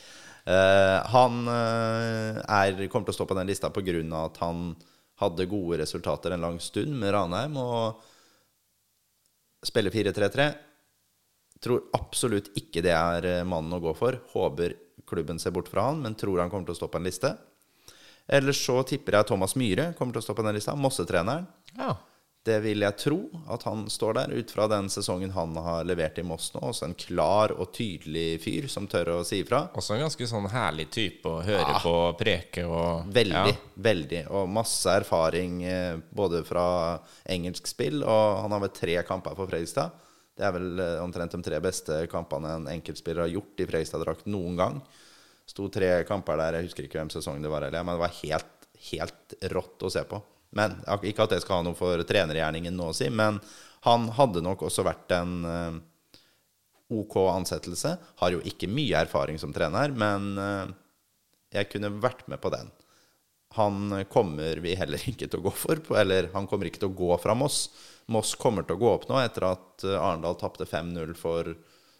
Speaker 2: Uh, han uh, er, kommer til å stå på den lista pga. at han hadde gode resultater en lang stund med Ranheim og spiller 4-3-3. Tror absolutt ikke det er eh, mannen å gå for. Håper klubben ser bort fra han, men tror han kommer til å stå på en liste. Ellers så tipper jeg Thomas Myhre kommer til å stå på den lista. Mossetreneren.
Speaker 1: Ja.
Speaker 2: Det vil jeg tro at han står der, ut fra den sesongen han har levert i Moss nå. Også en klar og tydelig fyr som tør å si ifra.
Speaker 1: Også en ganske sånn herlig type å høre på preke og
Speaker 2: Veldig,
Speaker 1: Ja.
Speaker 2: veldig. Og masse erfaring eh, både fra engelsk spill, og han har vel tre kamper for Fredrikstad. Det er vel eh, omtrent de tre beste kampene en enkeltspiller har gjort i Fredrikstad-drakt noen gang. Sto tre kamper der, jeg husker ikke hvem sesong det var, eller, men det var helt, helt rått å se på. Men Ikke at det skal ha noe for trenergjerningen nå å si, men han hadde nok også vært en eh, OK ansettelse. Har jo ikke mye erfaring som trener, men eh, jeg kunne vært med på den. Han kommer vi heller ikke til å gå for, eller han kommer ikke til å gå fra Moss. Moss kommer til å gå opp nå etter at eh, Arendal tapte 5-0 for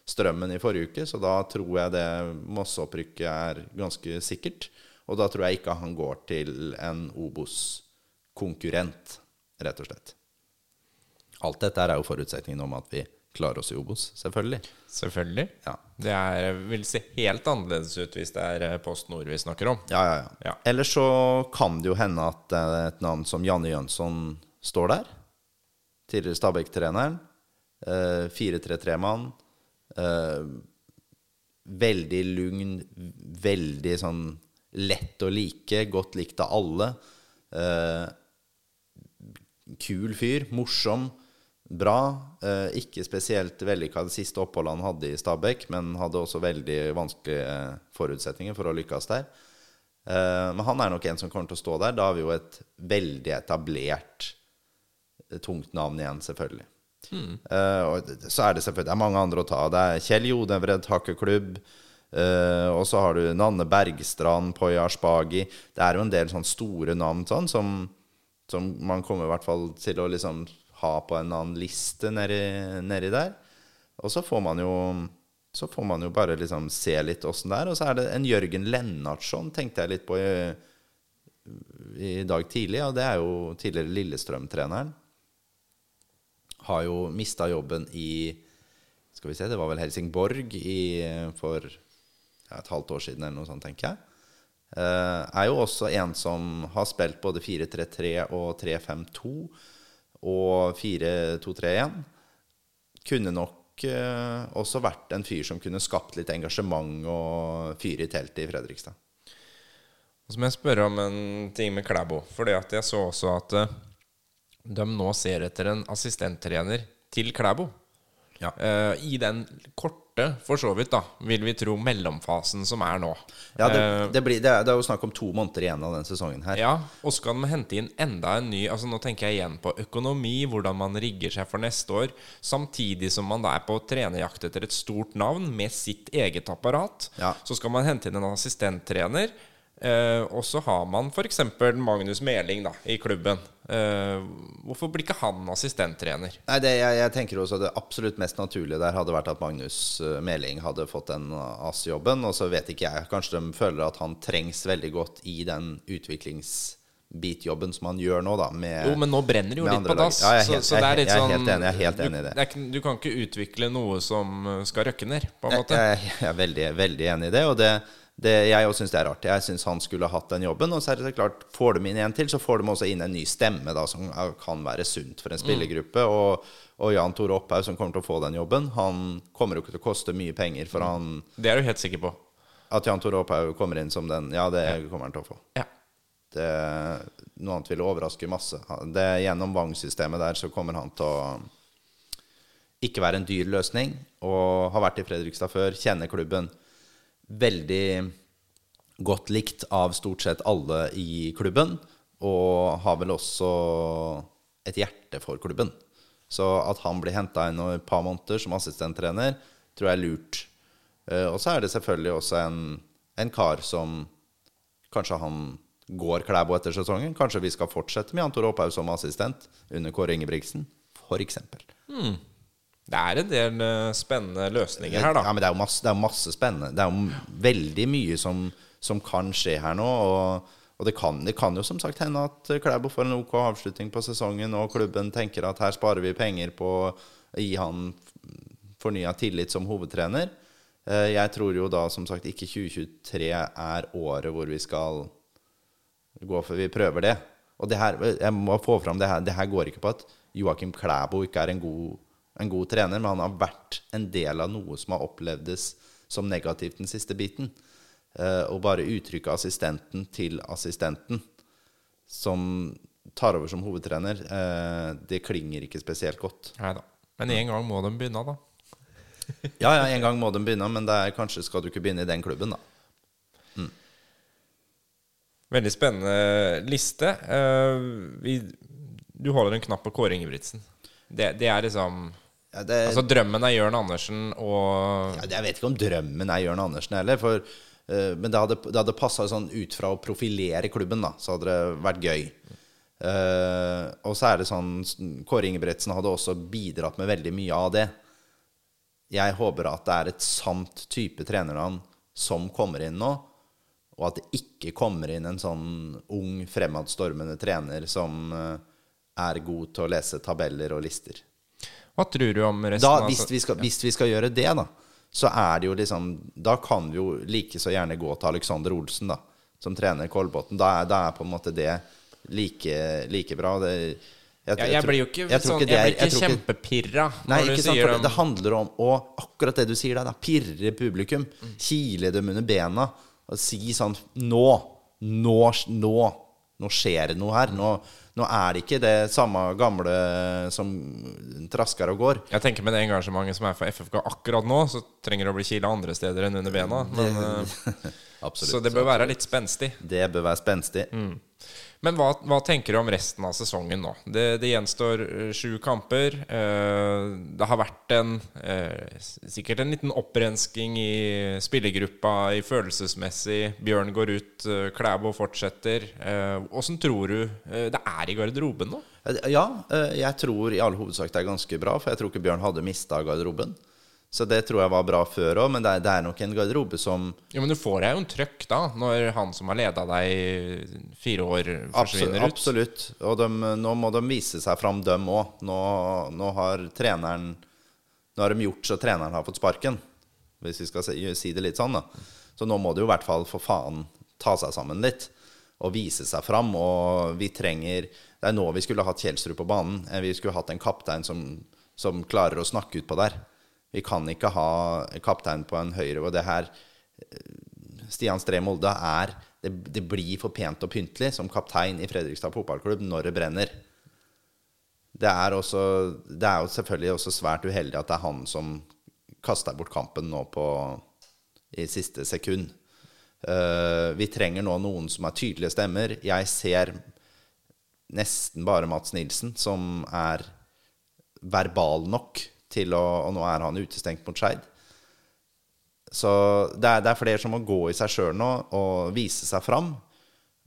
Speaker 2: Strømmen i forrige uke, så da tror jeg det Moss-opprykket er ganske sikkert. Og da tror jeg ikke han går til en Obos-konkurrent, rett og slett. Alt dette er jo forutsetningen om at vi klarer oss i Obos, selvfølgelig.
Speaker 1: Selvfølgelig.
Speaker 2: Ja.
Speaker 1: Det er, vil se helt annerledes ut hvis det er eh, Post Nord vi snakker om.
Speaker 2: Ja, ja, ja.
Speaker 1: Ja.
Speaker 2: Eller så kan det jo hende at eh, et navn som Janne Jønsson står der. Tidligere Stabæk-treneren. Eh, 4-3-3-mann. Eh, veldig lugn, veldig sånn lett å like, godt likt av alle. Eh, kul fyr, morsom, bra. Eh, ikke spesielt vellykka det siste oppholdet han hadde i Stabæk, men hadde også veldig vanskelige forutsetninger for å lykkes der. Eh, men han er nok en som kommer til å stå der. Da har vi jo et veldig etablert eh, tungt navn igjen, selvfølgelig. Eh, og så er det selvfølgelig det er mange andre å ta. Det er Kjell Jodevred hakkeklubb. eh, og så har du Nanne Bergstrand, Poya Ashbagi. Det er jo en del sånne store navn sånn, som, som man kommer i hvert fall til å liksom ha på en annen liste nedi, nedi der. Og så får man jo så får man jo bare liksom se litt åssen det er. Og så er det en Jørgen Lennartson, tenkte jeg litt på i, i dag tidlig. Og det er jo tidligere Lillestrøm-treneren. Har jo mista jobben i Skal vi se, det var vel Helsingborg i, for ja, et halvt år siden eller noe sånt, tenker jeg. Eh, er jo også en som har spilt både 4-3-3 og 3-5-2 og 4-2-3-1. Kunne nok eh, også vært en fyr som kunne skapt litt engasjement og fyre i teltet i Fredrikstad.
Speaker 1: Og så må jeg spørre om en ting med Klæbo. det at jeg så også at eh, de nå ser etter en assistenttrener til Klæbo.
Speaker 2: Ja.
Speaker 1: Uh, I den korte, for så vidt, da, vil vi tro, mellomfasen som er nå.
Speaker 2: Ja, det,
Speaker 1: Eh,
Speaker 2: det, blir, det, er, det er jo snakk om to måneder igjen av den sesongen her.
Speaker 1: Ja, og skal man hente inn enda en ny Altså Nå tenker jeg igjen på økonomi, hvordan man rigger seg for neste år. Samtidig som man da er på trenerjakt etter et stort navn med sitt eget apparat.
Speaker 2: Ja.
Speaker 1: Så skal man hente inn en assistenttrener. Eh, og så har man f.eks. Magnus Meling da, i klubben. Eh, hvorfor blir ikke han assistenttrener?
Speaker 2: Nei, det, jeg, jeg tenker også Det absolutt mest naturlige der hadde vært at Magnus eh, Meling hadde fått den AS-jobben. Og så vet ikke jeg. Kanskje de føler at han trengs veldig godt i den utviklingsbitjobben som han gjør nå, da. Med,
Speaker 1: Jo, men nå brenner det jo litt på dass.
Speaker 2: Ja, jeg jeg,
Speaker 1: så, så det er litt sånn
Speaker 2: jeg er helt enig, jeg er helt enig i
Speaker 1: du,
Speaker 2: det.
Speaker 1: det er du kan ikke utvikle noe som eh, skal røkke ned, på en måte.
Speaker 2: jeg, jeg er veldig, veldig enig i det. Og det, det jeg òg syns det er rart. Jeg syns han skulle hatt den jobben. Og så er det klart, får de inn en til, så får de også inn en ny stemme da, som kan være sunt for en spillergruppe. Og, og Jan Tore Opphaug, som kommer til å få den jobben, han kommer jo ikke til å koste mye penger. For han,
Speaker 1: Det er du helt sikker på.
Speaker 2: at Jan Tore Opphaug kommer inn som den, ja, det kommer han til å få.
Speaker 1: Ja.
Speaker 2: Det, noe annet ville overraske masse. Det, gjennom Vang-systemet der så kommer han til å ikke være en dyr løsning. Og har vært i Fredrikstad før, kjenner klubben. Veldig godt likt av stort sett alle i klubben. Og har vel også et hjerte for klubben. Så at han blir henta inn om et par måneder som assistenttrener, tror jeg er lurt. Eh, Og så er det selvfølgelig også en, en kar som Kanskje han går Klæbo etter sesongen. Kanskje vi skal fortsette med Jan Tore Opphaug som assistent under Kåre Ingebrigtsen, f.eks.
Speaker 1: Det er en del eh, spennende løsninger her, da.
Speaker 2: Ja, men det er jo masse, er masse spennende. Det er jo veldig mye som, som kan skje her nå. Og, og det, kan, det kan jo som sagt hende at Klæbo får en OK avslutning på sesongen, og klubben tenker at her sparer vi penger på å gi han fornya tillit som hovedtrener. Eh, Jeg tror jo da som sagt ikke 2023 er året hvor vi skal gå for vi prøver det. Og det her, jeg må få fram det her, det her går ikke på at Joakim Klæbo ikke er en god, en god trener, men han har vært en del av noe som har opplevdes som negativt den siste biten. Eh, og bare uttrykket assistenten til assistenten, som tar over som hovedtrener, eh, det klinger ikke spesielt godt.
Speaker 1: Nei da. Men en gang må de begynne, da.
Speaker 2: Ja, ja, en gang må de begynne, men det er, kanskje skal du ikke begynne i den klubben, da.
Speaker 1: Veldig spennende liste. Uh, vi, du holder en knapp på Kåre Ingebrigtsen. Det, det er liksom
Speaker 2: Ja, det,
Speaker 1: Altså, drømmen er Jørn Andersen og
Speaker 2: Ja, jeg vet ikke om drømmen er Jørn Andersen heller. For, uh, men det hadde, det hadde passa sånn ut fra å profilere klubben, da. Så hadde det vært gøy. Uh, og så er det sånn Kåre Ingebretsen hadde også bidratt med veldig mye av det. Jeg håper at det er et sant type trenernavn som kommer inn nå. Og at det ikke kommer inn en sånn ung, fremadstormende trener som uh, er god til å lese tabeller og lister.
Speaker 1: Hva tror du om resten?
Speaker 2: Da, hvis, vi skal, hvis vi skal gjøre det, da, så er det jo liksom Da kan vi jo like så gjerne gå til Alexander Olsen, da, som trener Kolbotn. Da, da er på en måte det like, like bra. Det, jeg,
Speaker 1: jeg,
Speaker 2: jeg
Speaker 1: blir jo ikke,
Speaker 2: jeg
Speaker 1: sånn, ikke,
Speaker 2: er-
Speaker 1: blir ikke kjempepirra
Speaker 2: Nei, ikke sant, for det, det handler om å akkurat det du sier der, da, pirre publikum. Kile dem under bena. Og si sånn Nå! Nå! Nå! Nå skjer det noe her. Nå, nå er det ikke det samme gamle som trasker og går.
Speaker 1: Jeg tenker med det engasjementet som er for FFK akkurat nå, så trenger det å bli kila andre steder enn under bena. Men, eh,
Speaker 2: Absolutt.
Speaker 1: så det bør være litt spenstig.
Speaker 2: Det bør være spenstig.
Speaker 1: Men hva, hva tenker du om resten av sesongen nå? Det, det gjenstår eh, sju kamper. Eh, det har vært en eh, sikkert en liten opprensking i spillergruppa i følelsesmessig. Bjørn går ut, Klæbo fortsetter. Åssen tror du det er i garderoben nå?
Speaker 2: Ja, jeg tror i all hovedsak det er ganske bra, for jeg tror ikke Bjørn hadde mista garderoben. Så det tror jeg var bra før òg, men det er, det er nok en garderobe som
Speaker 1: Jo, Men du får deg jo en trøkk da, når han som har leda deg i fire år, forsvinner ut.
Speaker 2: Absolutt. Og de, nå må de vise seg fram, dem òg. Nå, nå har treneren Nå har de gjort så treneren har fått sparken, hvis vi skal si, si det litt sånn. da Så nå må de jo i hvert fall for faen ta seg sammen litt og vise seg fram. Og vi trenger Det er nå vi skulle hatt Kjelsrud på banen. Eh, Vi skulle hatt en kaptein som, som klarer å snakke utpå der. Vi kan ikke ha kaptein på en høyre, og det her Stian Stree Molde er det, det blir for pent og pyntelig som kaptein i Fredrikstad fotballklubb når det brenner. Det er, også, det er jo selvfølgelig også svært uheldig at det er han som kaster bort kampen nå på, i siste sekund. Uh, vi trenger nå noen som er tydelige stemmer. Jeg ser nesten bare Mats Nilsen som er verbal nok til å Og nå er han utestengt mot Skeid. Så det er, det er flere som må gå i seg sjøl nå og vise seg fram.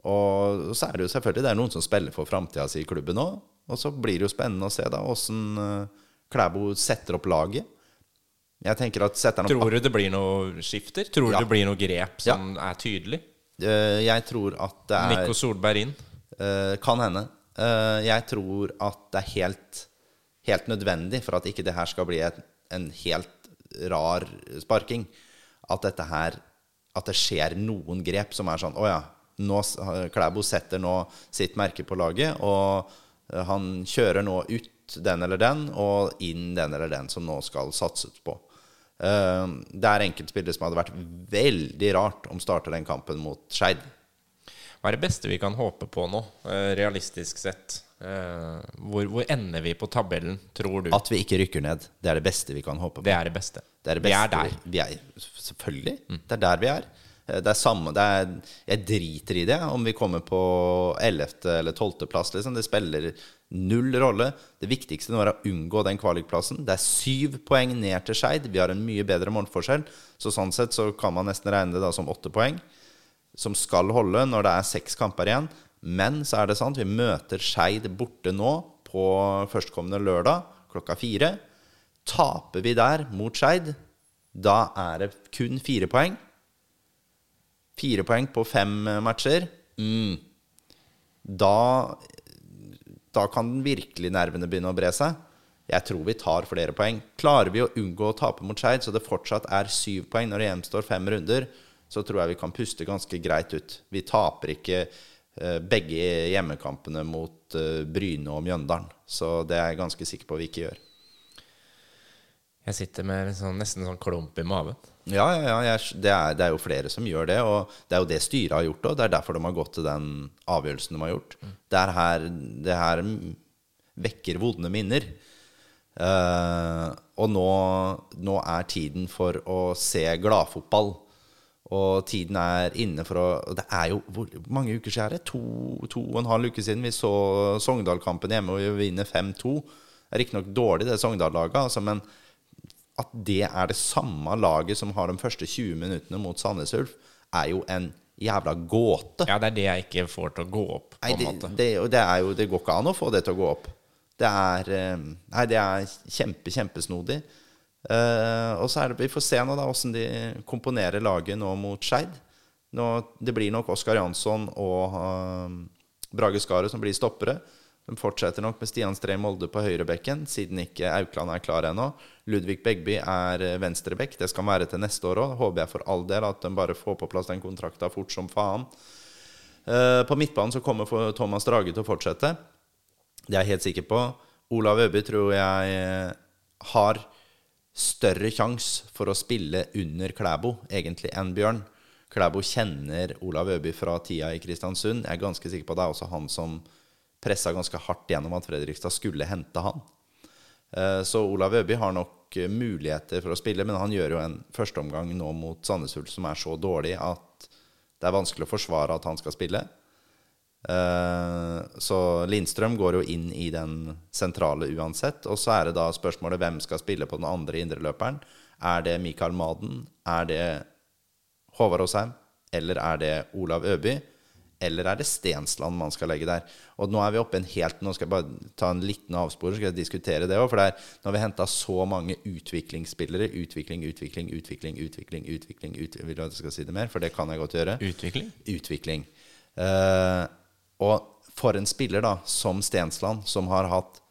Speaker 2: Og så er det jo selvfølgelig det er noen som spiller for framtida si i klubben òg. Og så blir det jo spennende å se da åssen Klæbo setter opp laget. Jeg tenker at setter han opp
Speaker 1: Tror du det blir noe skifter? Tror du
Speaker 2: Ja.
Speaker 1: det blir noe grep som er tydelig?
Speaker 2: Eh, Jeg tror at det er
Speaker 1: Nico Solberg inn?
Speaker 2: Eh, kan hende. Eh, jeg tror at det er helt, helt nødvendig for at ikke det her skal bli et, en helt rar sparking. At dette her At det skjer noen grep som er sånn Å ja, nå Klæbo setter nå sitt merke på laget, og eh, han kjører nå ut den eller den, og inn den eller den som nå skal satses på. Eh, det er enkeltspillere som hadde vært veldig rart om starter den kampen mot Skeid.
Speaker 1: Hva er det beste vi kan håpe på nå, eh, realistisk sett? Eh, Hvor, hvor ender vi på tabellen, tror du?
Speaker 2: At vi ikke rykker ned. Det er det beste vi kan håpe på.
Speaker 1: Det er det beste.
Speaker 2: Det er det
Speaker 1: Vi er der.
Speaker 2: Vi er, selvfølgelig. Det er der vi er. Eh, Det er samme, det er, jeg driter i det om vi kommer på 11. eller 12. plass. Liksom. Det spiller null rolle. Det viktigste nå er å unngå den kvalikplassen. Det er syv poeng ned til Skeid. Vi har en mye bedre målforskjell. Så sånn sett så kan man nesten regne det da som åtte poeng, som skal holde når det er seks kamper igjen. Men så er det sant, vi møter Skeid borte nå på førstkommende lørdag klokka fire. Taper vi der mot Skeid, da er det kun fire poeng. Fire poeng på fem matcher. Mm. Da, da kan virkelig nervene begynne å bre seg. Jeg tror vi tar flere poeng. Klarer vi å unngå å tape mot Skeid, så det fortsatt er syv poeng når det gjenstår fem runder, så tror jeg vi kan puste ganske greit ut. Vi taper ikke eh, begge hjemmekampene mot eh, Bryne og Mjøndalen. Så det er jeg ganske sikker på vi ikke gjør.
Speaker 1: Jeg sitter med sånn, nesten en sånn klump i maven.
Speaker 2: Ja, ja, ja jeg, det, er, det er jo flere som gjør det, og det er jo det styret har gjort òg. Det er derfor de har gått til den avgjørelsen de har gjort. Det, er her, det her vekker vonde minner. Uh, og nå, nå er tiden for å se gladfotball. Og tiden er inne for å Det er jo Hvor mange uker siden er det? To, to og en halv uke siden vi så Sogndal-kampen hjemme, og vi vinner 5-2. Det er riktignok dårlig, det Sogndal-laget, altså, men at det er det samme laget som har de første 20 minuttene mot Sandnes Ulf, er jo en jævla gåte.
Speaker 1: Ja, det er det jeg ikke får til å gå opp, på
Speaker 2: Nei,
Speaker 1: en
Speaker 2: det,
Speaker 1: måte.
Speaker 2: det, det, er jo, det går ikke an å få det til å gå opp. Det er, eh, nei, det er kjempe, kjempesnodig. Eh, og så er det, Vi får se nå da hvordan de komponerer laget nå mot Skeid. Det blir nok Oskar Jansson og eh, Brage Skaret som blir stoppere. De fortsetter nok med Stian Stree Molde på høyrebekken, siden ikke Aukland er klar ennå. Ludvig Begby er eh, venstrebekk. Det skal han være til neste år òg. Håper jeg for all del at de bare får på plass den kontrakta fort som faen. Eh, På midtbanen så kommer Thomas Drage til å fortsette. Det er jeg helt sikker på. Olav Øby tror jeg har større sjanse for å spille under Klæbo, egentlig, enn Bjørn. Klæbo kjenner Olav Øby fra tida i Kristiansund. Jeg er ganske sikker på at det er også han som pressa ganske hardt gjennom at Fredrikstad skulle hente han. Eh, Så Olav Øby har nok eh, muligheter for å spille, men han gjør jo en førsteomgang nå mot Sandnes Ulf som er så dårlig at det er vanskelig å forsvare at han skal spille. Eh, Så Lindstrøm går jo inn i den sentrale uansett. Og så er det da spørsmålet hvem skal spille på den andre indreløperen. Er det Mikael Maden? Er det Håvard Aasheim? Eller er det Olav Øby? Eller er det Stensland man skal legge der? Og nå er vi oppe en helt Nå skal jeg bare ta en liten avspor, så skal jeg diskutere det òg. For det er, nå har vi henta så mange utviklingsspillere. Utvikling, utvikling, utvikling, utvikling. utvikling, utvikling. Vil du at jeg skal si det mer? For det kan jeg godt gjøre
Speaker 1: Utvikling?
Speaker 2: utvikling. Eh, og for en spiller da, som Stensland, som har hatt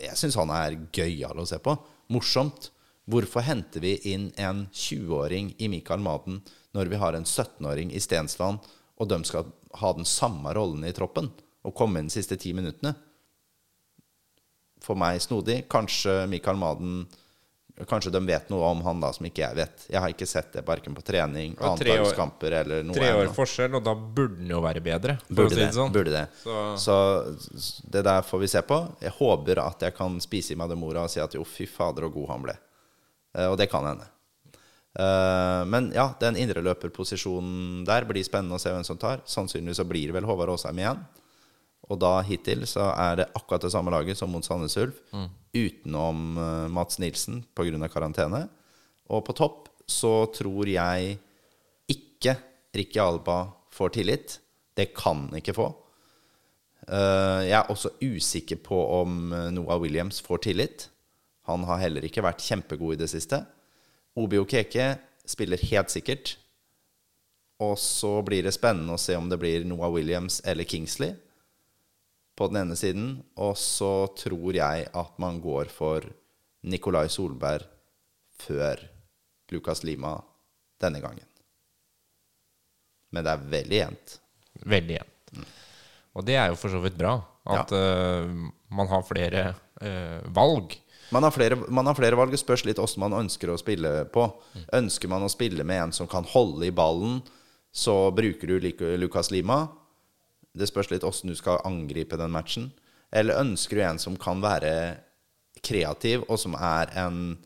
Speaker 2: Jeg syns han er gøyal å se på. Morsomt. Hvorfor henter vi inn en 20-åring i Mikael Maden når vi har en 17-åring i Stensland, og de skal ha den samme rollen i troppen og komme inn de siste ti minuttene? For meg snodig. Kanskje Mikael Maden Kanskje de vet noe om han da som ikke jeg vet. Jeg har ikke sett det verken på trening,
Speaker 1: tre
Speaker 2: eller noe.
Speaker 1: Tre år forskjell, og da burde den jo være bedre.
Speaker 2: Burde
Speaker 1: si
Speaker 2: det.
Speaker 1: sånn.
Speaker 2: Burde det.
Speaker 1: Så-
Speaker 2: Så, det der får vi se på. Jeg håper at jeg kan spise i meg det mora og si at jo, fy fader, og god han ble. Eh, og det kan hende. Eh, men ja, den indreløperposisjonen der blir spennende å se hvem som tar. Sannsynligvis så blir det vel Håvard Aasheim igjen. Og da hittil så er det akkurat det samme laget som mot Sandnes Ulf, utenom uh, Mats Nilsen pga. karantene. Og på topp så tror jeg ikke Ricky Alba får tillit. Det kan han ikke få. Uh, jeg er også usikker på om eh, Noah Williams får tillit. Han har heller ikke vært kjempegod i det siste. Obi Okeke spiller helt sikkert. Og så blir det spennende å se om det blir Noah Williams eller Kingsley på den ene siden. Og så tror jeg at man går for Nikolai Solberg før Lucas Lima denne gangen. Men det er veldig jevnt.
Speaker 1: Veldig jevnt. Og det er jo for så vidt bra. At eh, man har flere uh, valg.
Speaker 2: Man har, flere, man har flere valg. Det spørs litt hvordan man ønsker å spille på. Ønsker man å spille med en som kan holde i ballen, så bruker du Lukas Lucas Lima. Det spørs litt hvordan du skal angripe den matchen. Eller ønsker du en som kan være kreativ, og som er en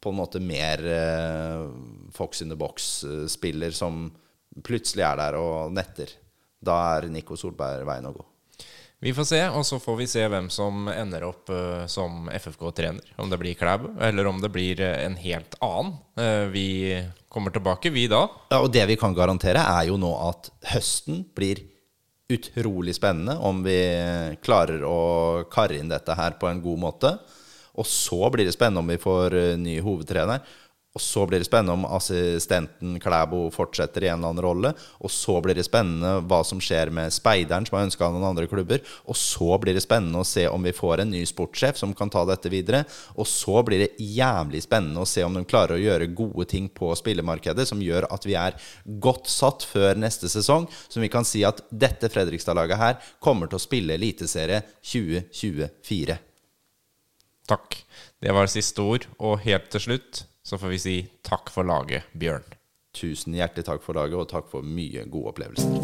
Speaker 2: på en måte mer eh, Fox in the box-spiller som plutselig er der og netter. Da er Nico Solberg veien å gå.
Speaker 1: Vi får se, og så får vi se hvem som ender opp uh, som FFK-trener. Om det blir Klæb, eller om det blir uh, en helt annen. Uh, vi kommer tilbake, vi da.
Speaker 2: Ja, og det vi kan garantere, er jo nå at høsten blir utrolig spennende om vi klarer å karre inn dette her på en god måte. Og så blir det spennende om vi får eh, ny hovedtrener. Og så blir det spennende om assistenten Klæbo fortsetter i en eller annen rolle. Og så blir det spennende hva som skjer med speideren, som har ønska noen andre klubber. Og så blir det spennende å se om vi får en ny sportssjef som kan ta dette videre. Og så blir det jævlig spennende å se om de klarer å gjøre gode ting på spillemarkedet som gjør at vi er godt satt før neste sesong, som vi kan si at dette Fredrikstad-laget her kommer til å spille Eliteserie 2024.
Speaker 1: Takk. Det var siste ord. Og helt til slutt så får vi si takk for laget, Bjørn.
Speaker 2: Tusen hjertelig takk for laget, og takk for mye gode opplevelser.